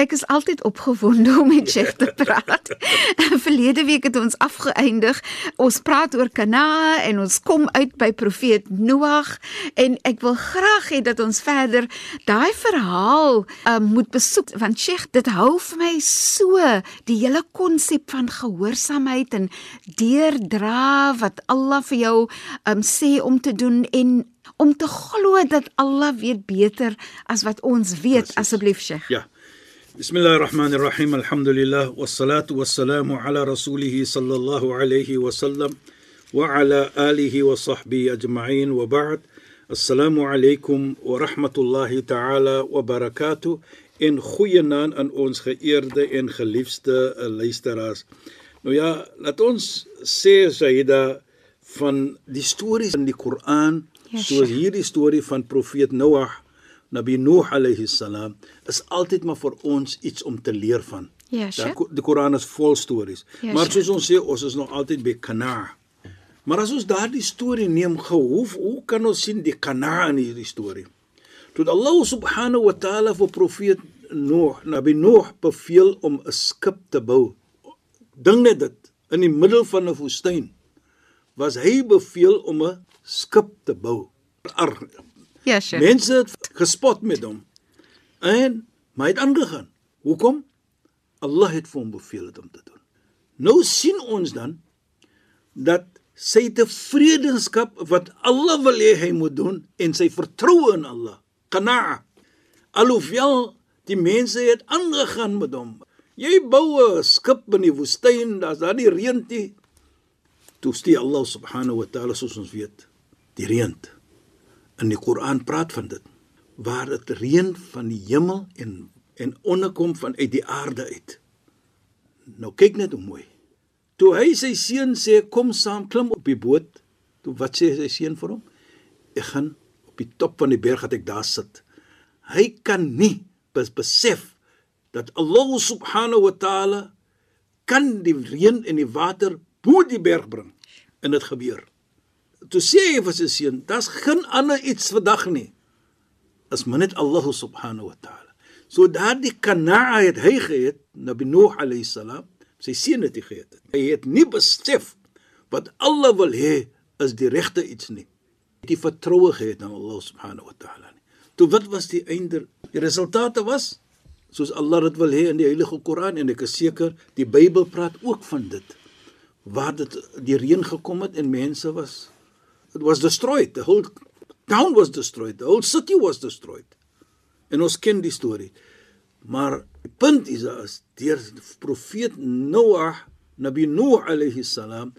Ek is altyd opgewonde om met Sheikh te praat. Verlede week het ons afgeëindig. Ons praat oor Kanaa en ons kom uit by profeet Noag en ek wil graag hê dat ons verder daai verhaal um, moet besoek want Sheikh dit hou vir my so die hele konsep van gehoorsaamheid en deurdra wat Allah vir jou um, sê om te doen en om te glo dat Allah weet beter as wat ons weet asseblief Sheikh. Ja. Bismillahir Rahmanir Rahim. Alhamdulillah wassalatu wassalamu ala rasulih sallallahu alayhi wa sallam wa ala alihi wa sahbihi ajma'in wa ba'd. Assalamu alaykum wa rahmatullahi ta'ala wa barakatuh. En goeienaand aan ons geëerde en geliefde uh, luisteraars. Nou ja, laat ons sê Saida van die stories in die Koran, Ja, soos hierdie storie van profeet Noag, Nabi Nuh alayhi salam, is altyd maar vir ons iets om te leer van. Ja. Ko- die Koran is vol stories. Ja, maar soos ons sê, ons is nog altyd by Kana. Maar as ons daardie storie neem gou, hoe kan ons sien die Kana in hierdie storie? Toe Allah subhanahu wa ta'ala vir profeet Nuh, Nabi Nuh beveel om 'n skip te bou. Dink net dit, in die middel van 'n woestyn was hy beveel om 'n skip te bou. Ar, Ja, Sheikh. Mense het gespot met hom. En maar hy het aangegaan. Hoekom? Allah het vir hom beveel het om te doen. Nou sien ons dan dat sy tevredenskap wat Allah wil hê hy moet doen en sy vertroue in Allah, qana'a. Alhoewel die mense het aangegaan met hom. Jy bou 'n skip in die woestyn, daar's daar nie reën nie. Toe stuur Allah subhanahu wa ta'ala soos ons weet, die reën. In die Koran praat van dit waar dit reën van die hemel en en onderkom van uit die aarde uit. Nou kyk net hoe mooi. Toe hy sy seun sê kom saam klim op die boot, toe wat sê sy seun vir hom? Ek gaan op die top van die berg dat ek daar sit. Hy kan nie bes besef dat Allah subhanahu wa taala kan die reën en die water bo die berg bring en dit gebeur. Toe sê hy vir sy seun, daar's geen ander iets vandag nie as maar net Allah subhanahu wa taala. So daardie kanaa het hy gehet, Nabi Nuh alayhi salam, sy seun het hy gehet. Hy het nie besef wat Allah wil hê is die regte iets nie. Het die vertroue gehad aan Allah subhanahu wa taala. Toe wat was die einde? Die resultate was soos Allah dit wil hê in die heilige Koran en ek is seker die Bybel praat ook van dit. Waar dit die reën gekom het en mense was it was destroyed. The whole town was destroyed. The whole city was destroyed. En ons ken die storie. Maar die punt is as deur profeet Noah, Nabi Nuh alayhi salam,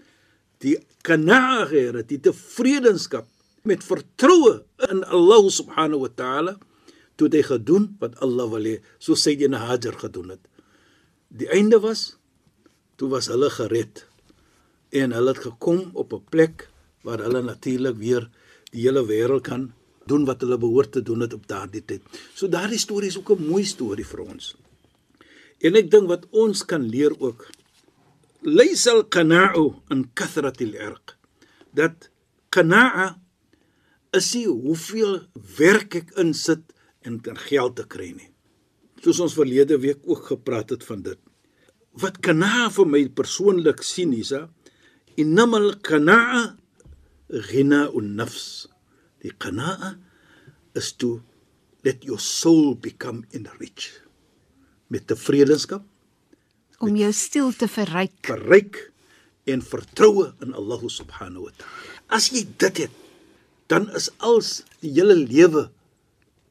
die kanaa gehad, die tevredenskap met vertroue in Allah subhanahu wa ta'ala toe hy gedoen wat Allah wil hê, soos Sayyidina Hajar gedoen het. Die einde was toe was hulle gered en hulle het gekom op 'n plek waar hulle natuurlik weer die hele wêreld kan doen wat hulle behoort te doen het op daardie tyd. So daardie storie is ook 'n mooi storie vir ons. En ek dink wat ons kan leer ook laysal qana'u an kathratil irq. Dat qana'a is nie hoeveel werk ek insit en kan geld te kry nie. Soos ons verlede week ook gepraat het van dit. Wat qana'a vir my persoonlik sien is, innamal qana'a ghina'un nafs. Die qana'a is to let your soul become enriched. met tevredenskap, om jou stil te verryk. verryk en vertroue in Allah subhanahu wa ta'ala. As jy dit het, dan is als die hele lewe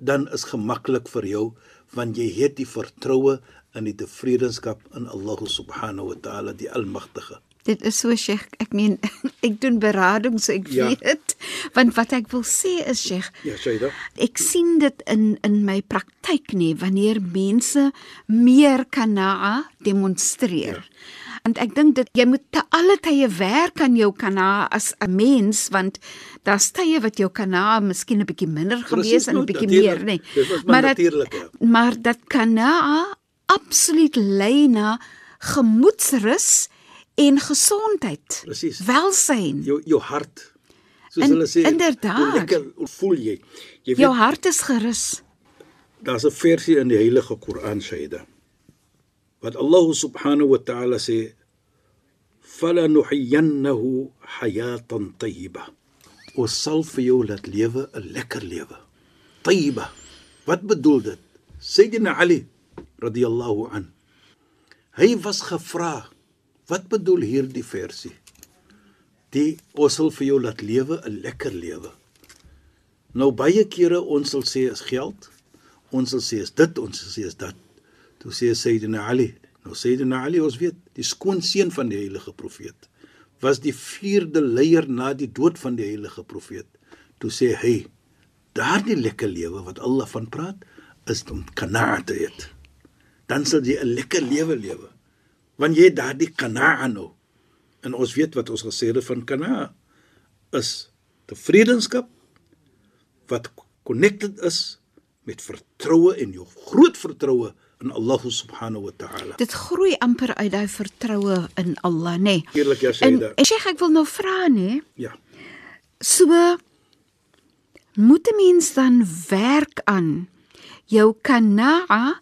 dan is gemaklik vir jou want jy het die vertroue in die tevredenskap in Allah subhanahu wa ta'ala die almagtige. Dit is so Sheikh, ek meen ek doen berading so ek Ja. weet want wat ek wil sê is Sheikh, Ja, Shaida. ek sien dit in in my praktyk nie wanneer mense meer kanaa demonstreer. Ja. Want ek dink dit jy moet te alle tye werk aan jou kanaa as 'n mens want daar's tye wat jou kanaa miskien 'n bietjie minder gaan Presies, wees en 'n nou, bietjie meer, nê. Dit was maar dat ja. maar dat kanaa absoluut lei na gemoedsrus en gesondheid. Presies. Welsyn. Jou jou hart. Soos In- hulle sê, inderdaad. hoe lekker voel jy? Jy weet Jou hart is gerus. daar's 'n versie in die Heilige Koran Shaida. Wat Allah subhanahu wa ta'ala sê falanuhyiyannahu hayatan tayyiba. Ons sal vir jou laat lewe 'n lekker lewe. Tayyiba. Wat bedoel dit? Sayyidina Ali radhiyallahu an. Hy was gevra, wat bedoel hierdie versie? Die ons sal vir jou laat lewe 'n lekker lewe. Nou baie kere ons sal sê is geld. Ons sal sê is dit, ons sal sê is dat. Toe sê Sayyidina Ali, nou Sayyidina Ali ons weet, die skoonseun van die heilige profeet was die vierde leier na die dood van die heilige profeet. Toe sê hy, daardie lekker lewe wat Allah van praat, is om kanaa te hê. Dan sal jy 'n lekker lewe lewe. Want jy daardie kanaa nou. En ons weet wat ons gesê het van kanaa is tevredenskap wat connected is met vertroue en jou groot vertroue in Allah subhanahu wa ta'ala. Dit groei amper uit daai vertroue in Allah, nê. Nee. Eerlik ja En, Sayyida. en Sheikh, ek wil nou vra nê, Ja. so moet 'n mens dan werk aan jou kanaa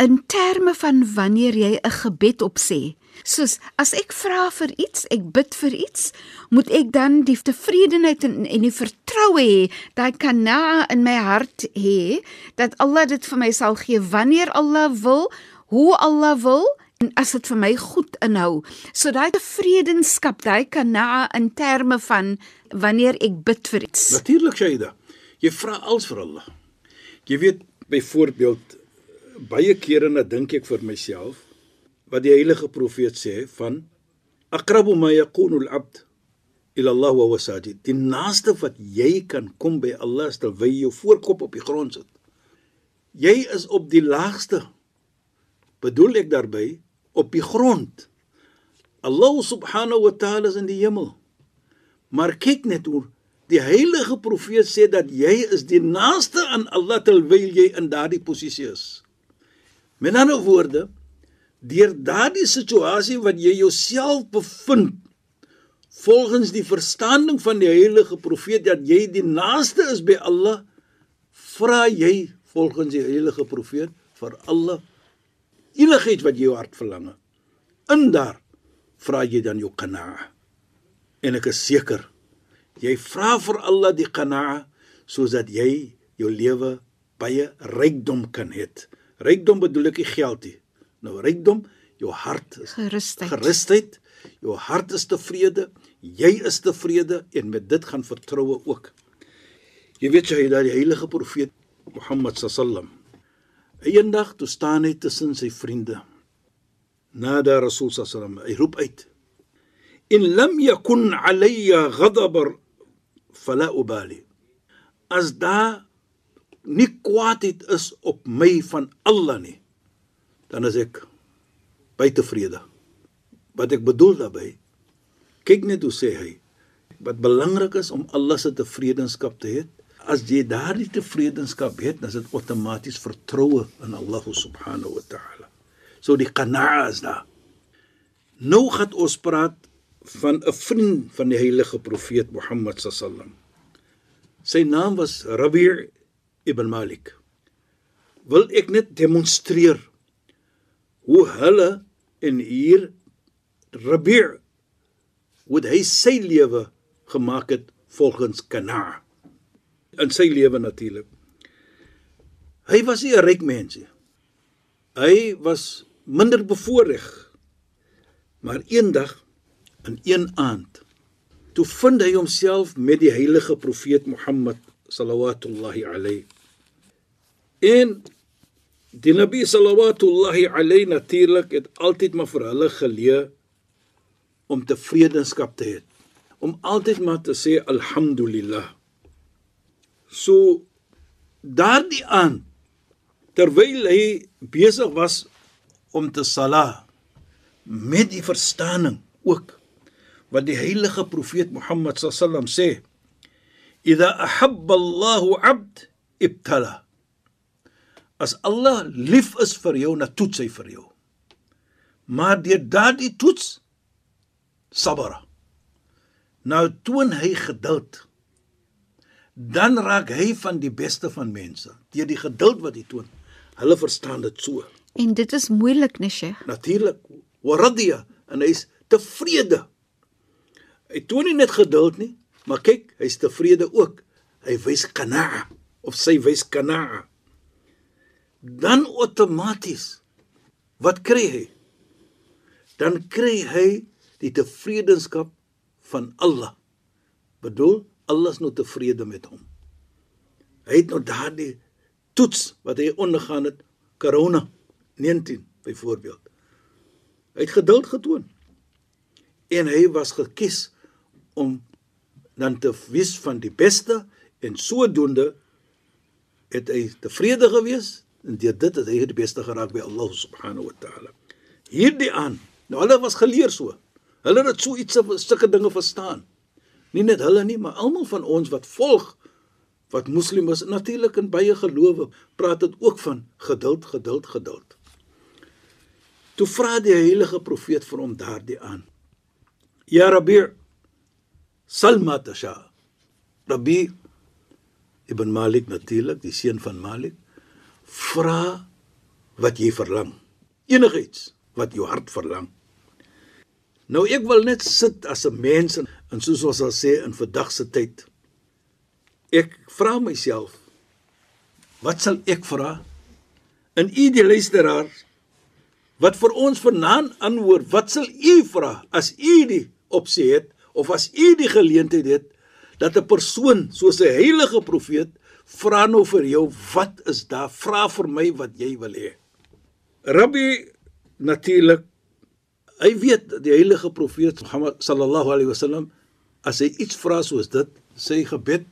in terme van wanneer jy 'n gebed opsê. Soos as ek vra vir iets, ek bid vir iets, moet ek dan die tevredenheid en, en die vertroue hê, daai kanaa in my hart hê dat Allah dit vir my sal gee wanneer Allah wil, hoe Allah wil en as dit vir my goed inhou. So daai tevredenskap, daai kanaa in terme van wanneer ek bid vir iets. Natuurlik Shaida. Jy vra als vir Allah. Jy weet byvoorbeeld baie kere na dink ek vir myself wat die heilige profeet sê van aqrabu ma yakunu al-abd ila Allah wa huwa sajid. Die naaste wat jy kan kom by Allah is terwyl jy jou voorkop op die grond sit. Jy is op die laagste. Bedoel ek daarby op die grond. Allah subhanahu wa ta'ala is in die hemel. Maar kyk net hoe die heilige profeet sê dat jy is die naaste aan Allah terwyl jy in daardie posisie is. Met ander woorde, deur daardie situasie wat jy jouself bevind, volgens die verstaaning van die heilige profeet dat jy die naaste is by Allah, vra jy volgens die heilige profeet vir Allah enigiets wat jou hart verlang. In daar vra jy dan jou qanaa. En ek is seker jy vra vir Allah die qanaa sodat jy jou lewe baie rykdom kan hê. Rykdom bedoel ek nie geld nie. Nou rykdom, jou hart is Gerusheid. gerusheid, jou hart is tevrede, jy is tevrede en met dit gaan vertroue ook. Jy weet jy dat die heilige profeet Mohammed sallam eendag toe staan hy tussen sy vriende. Nada Rasul sallam, hy roep uit: "In lam yakun alayya ghadab fala ubali." As daar nie kwaadheid is op my van Allah nie, dan is ek baie tevrede. Wat ek bedoel daarmee, kyk net hoe sê hy, wat belangrik is om Allah se tevredenskap te hê. As jy daardie tevredenskap het, dan is dit outomaties vertroue in Allah subhanahu wa ta'ala. So die qanaa is daar. Nou gaan ons praat van 'n vriend van die heilige profeet Mohammed sallam. Sy naam was Rabi' ibn Malik. Wil ek net demonstreer hoe hulle en hier Rabi' hoe hy sy lewe gemaak het volgens Kana. In sy lewe natuurlik. Hy was nie 'n ryk mens nie. Hy was minder bevoordeel. Maar eendag in een aand toe vind hy homself met die heilige profeet Mohammed sallallahu alayhi. En die Nabi sallallahu alayhi natuurlik het altyd maar vir hulle geleer om tevredenskap te hê. Om altyd maar te sê alhamdulillah. So daardie aan terwyl hy besig was om te sala met die verstaaning ook wat die heilige profeet Mohammed sallam sê idha ahabba Allahu 'abd ibtala. As Allah lief is vir jou na toets hy vir jou maar deur daardie toets sabra nou toon hy geduld. Dan raak hy van die beste van mense deur die geduld wat hy toon. Hulle verstaan dit so. En dit is moeilik, nee, Sheikh. natuurlik. Waradiya en hy's tevrede. Hy toon nie net geduld nie maar kyk hy's tevrede ook. Hy wys qanaa of sy wys qanaa dan outomaties wat kry hy? Dan kry hy die tevredenskap van Allah. Bedoel Allah is nou tevrede met hom. Hy het nou daardie toets wat hy ondergaan het corona 19 byvoorbeeld. Hy het geduld getoon. En hy was gekies om dan te wees van die beste en sodoende het hy tevrede gewees en deur dit het hy die beste geraak by Allah subhanahu wa taala. Hierdie aan, nou hulle was geleer so. Hulle het so iets sulke dinge verstaan. Nie net hulle nie, maar almal van ons wat volg wat moslim is, natuurlik in baie gelowe praat dit ook van geduld, geduld, geduld. Toe vra die heilige profeet vir hom daardie aan. Ja Rabbi Salma tasha. Rabbi Ibn Malik natuurlik, die seun van Malik, vra wat jy verlang. Enigiets wat jou hart verlang. Nou ek wil net sit as 'n mens en, en soos ons sal sê in vandag se tyd. Ek vra myself wat sal ek vra? In u die luisteraar wat vir ons vanaand antwoord, wat sal u vra as u die opsie het of as u die geleentheid het dat 'n persoon soos 'n heilige profeet vra nou vir jou wat is daar? Vra vir my wat jy wil hê. Rabbi natuurlik hy weet die heilige profeet Mohammed sallallahu alaihi wasallam as hy iets vra soos dit sy gebed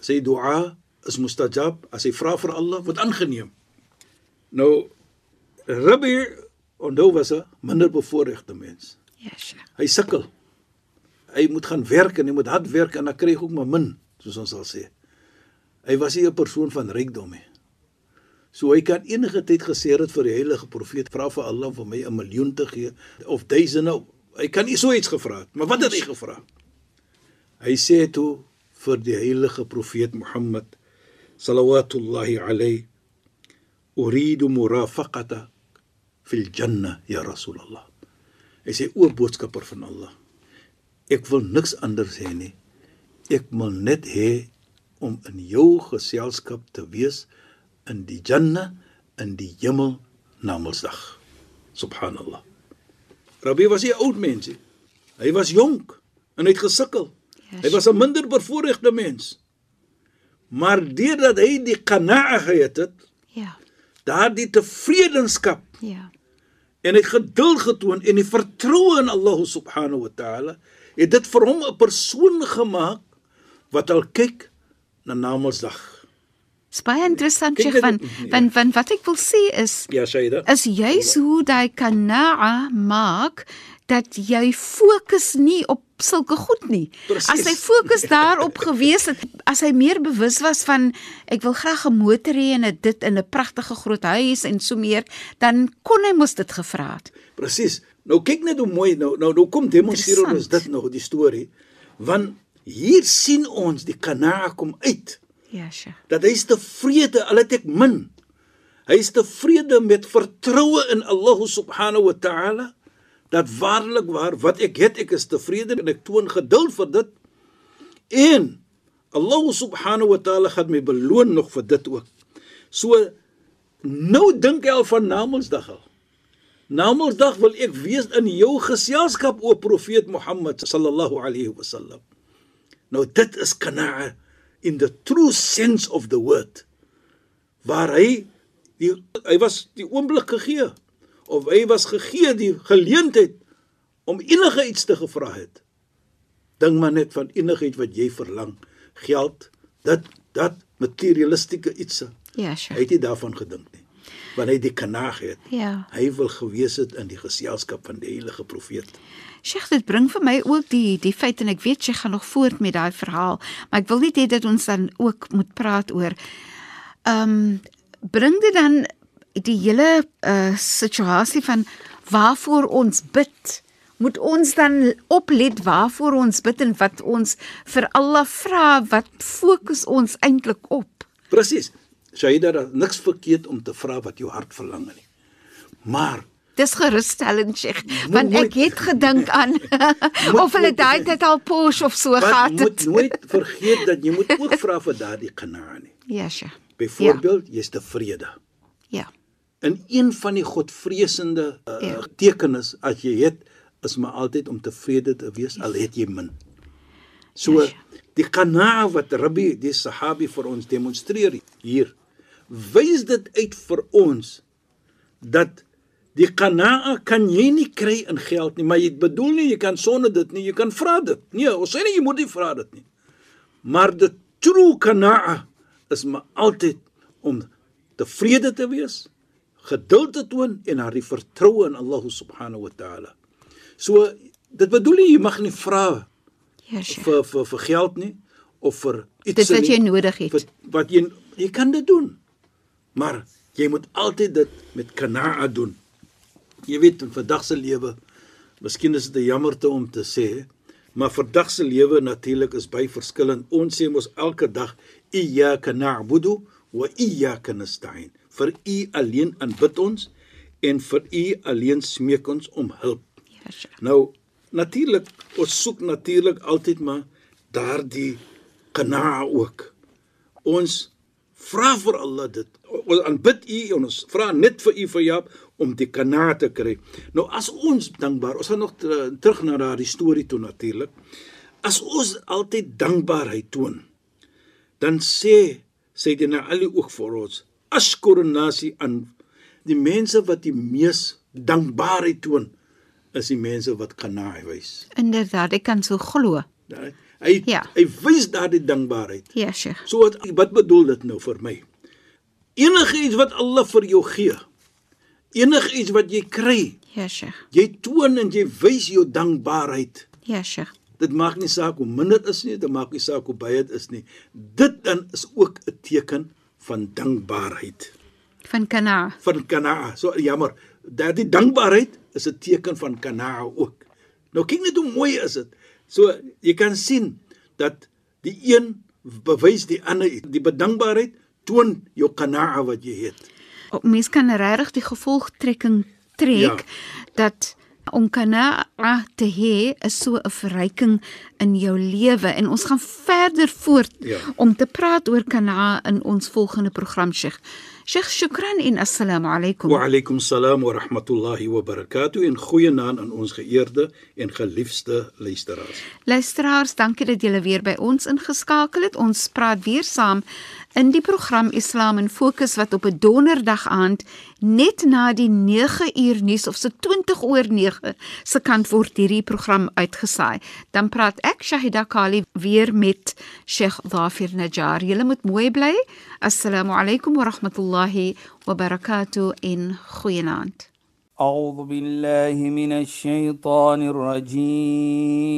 sy dua is mustajab. As hy vra vir Allah word aangeneem. Nou Rabbi onthou was 'n minder bevoorregte mens. Ja, Sheikh. hy sukkel hy moet gaan werk en hy moet hard werk en dan kry hy ook maar min, soos ons sal sê. Hy was nie 'n persoon van rykdom nie. So hy kan enige tyd gesê het vir die heilige profeet vra vir Allah om vir my 'n miljoen te gee of duisende. Hy kan nie so iets gevra het, maar wat het hy gevra? Hy sê toe vir die heilige profeet Mohammed sallallahu alayhi uridu murafaqata fil janna ya rasulullah. Hy sê o boodskapper van Allah ek wil niks anders hê nie. Ek wil net hê om in jou geselskap te wees in die Jannah in die hemel na Mondsdag. Subhanallah. Rabbi was 'n oud mens. Hy was jonk en hy het gesukkel. Ja, Hy was 'n minder bevoorregte mens. Maar deurdat hy die qana'a gehad het, Ja. daardie tevredenskap Ja. en hy het geduld getoon en die vertroue in Allah subhanahu wa ta'ala het dit vir hom 'n persoon gemaak wat al kyk na Namedsdag. Dis baie interessant, Sheikh, van van van wat ek wil sê is Ja, Shaida. is juis hoe daai kanaa maak dat jy fokus nie op sulke goed nie. Presies. As hy fokus daarop gewees het, as hy meer bewus was van ek wil graag 'n motor hê en dit in 'n pragtige groot huis en so meer, dan kon hy mos dit gevra het. Presies. Nou kyk net hoe mooi nou nou nou kom demonstreer ons dit nou die storie. Want hier sien ons die kana kom uit. Ja, Sheikh. dat hy is tevrede al het ek min. Hy is tevrede met vertroue in Allah subhanahu wa ta'ala dat waarlik waar wat ek het ek is tevrede en ek toon geduld vir dit. En Allah subhanahu wa ta'ala gaan my beloon nog vir dit ook. So Nou dink hy al van Namedsdag al. Namedsdag wil ek wees in jou geselskap o profeet Mohammed sallallahu alayhi wasallam. Nou dit is qana'a in the true sense of the word. Waar hy die hy was die oomblik gegee of hy was gegee die geleentheid om enige iets te gevra het. Dink maar net van enigiets wat jy verlang, geld, dit dat materialistiese iets. Ja, Hy sure. het nie daarvan gedink nie. Want hy die kanaag het. Ja. Hy wil gewees het in die geselskap van die heilige profeet. Sheikh, dit bring vir my ook die die feit en ek weet jy gaan nog voort met daai verhaal, maar ek wil net hê dat ons dan ook moet praat oor ehm um, bring dit dan die hele uh situasie van waarvoor ons bid. Moet ons dan oplet waarvoor ons bid en wat ons vir Allah vra, wat fokus ons eintlik op? Presies. Shaida, daar is niks verkeerd om te vra wat jou hart verlang nie. Maar Dis gerusstellend, Sheikh, want nooit- ek het gedink aan of hulle daai tyd al Porsche of so gehad moet het. nooit vergeet dat jy moet ook vra vir daardie genade nie. Ja, Sheikh. Byvoorbeeld, jy's tevrede. Ja. In een van die godvreesende uh, Ja. tekenis as jy het is maar altyd om tevrede te wees al het jy min. So Yes. die qanaa wat Rabbi die Sahabi vir ons demonstreer hier wys dit uit vir ons dat die qanaa kan jy nie kry in geld nie, maar jy bedoel nie jy kan sonder dit nie, jy kan vra dit. Nee, ons sê nie jy moet nie vra dit nie. Maar die true qanaa is maar altyd om tevrede te wees, geduld te toon en haar die vertroue in Allah subhanahu wa taala. So dit bedoel nie jy mag nie vra Ja, Sheikh. vir vir vir geld nie of vir iets Dit wat nie, jy nodig het. vir wat jy jy kan dit doen. Maar jy moet altyd dit met kanaa doen. Jy weet in vandag se lewe, miskien is dit 'n jammerte om te sê, maar vandag se lewe natuurlik is baie verskillend. Ons sê mos elke dag iyyaka na'budu wa iyyaka nasta'in. Vir U alleen aanbid ons en vir U alleen smeek ons om hulp. Ja, Sheikh. Nou natuurlik ons soek natuurlik altyd maar daardie genaa ook. Ons vra vir Allah dit. Ons aanbid U en ons vra net vir U vir Jaap om die genaa te kry. Nou as ons dankbaar, ons gaan nog ter, terug na daardie storie toe natuurlik. As ons altyd dankbaarheid toon, dan sê Sayyidina Ali ook vir ons, ashkurun nasi aan die mense wat die mees dankbaarheid toon is die mense wat genaa wys. Inderdaad, ek kan so glo. Hy hy, Ja. hy wys daardie dankbaarheid. Ja, Sheikh. So wat wat bedoel dit nou vir my? Enige iets wat Allah vir jou gee. Enige iets wat jy kry, Ja, Sheikh. jy toon en jy wys jou dankbaarheid. Ja, Sheikh. Dit maak nie saak hoe min dit is nie, dit maak nie saak hoe baie dit is nie. Dit dan is ook 'n teken van dankbaarheid. Van Kana. Van kanaa. So jammer, daardie dankbaarheid is 'n teken van kanaa ook. Nou kyk net hoe mooi is dit. So jy kan sien dat die een bewys die ander die bedankbaarheid toon jou kanaa wat jy het. Mens kan regtig die gevolgtrekking trek Ja. dat om kana te hê is so 'n verryking in jou lewe en ons gaan verder voort Ja. om te praat oor kana in ons volgende program Sheikh. Sheikh, shukran en assalamu alaykum. Wa alaykum salaam wa rahmatullahi wa barakatuh en goeienaand aan ons geëerde en geliefde luisteraars. Luisteraars, dankie dat julle weer by ons ingeskakel het. Ons praat weer saam in die program Islam in Fokus wat op 'n donderdag aand net na die 9 uur nuus of so 20 oor 9 se kant word hierdie program uitgesaai. Dan praat ek Shahida Kali weer met Sheikh Dhafir Najjar. Julle moet mooi bly. Assalamu alaykum wa rahmatullahi wa barakatuh in goeienaand. أعوذ بالله من الشيطان الرجيم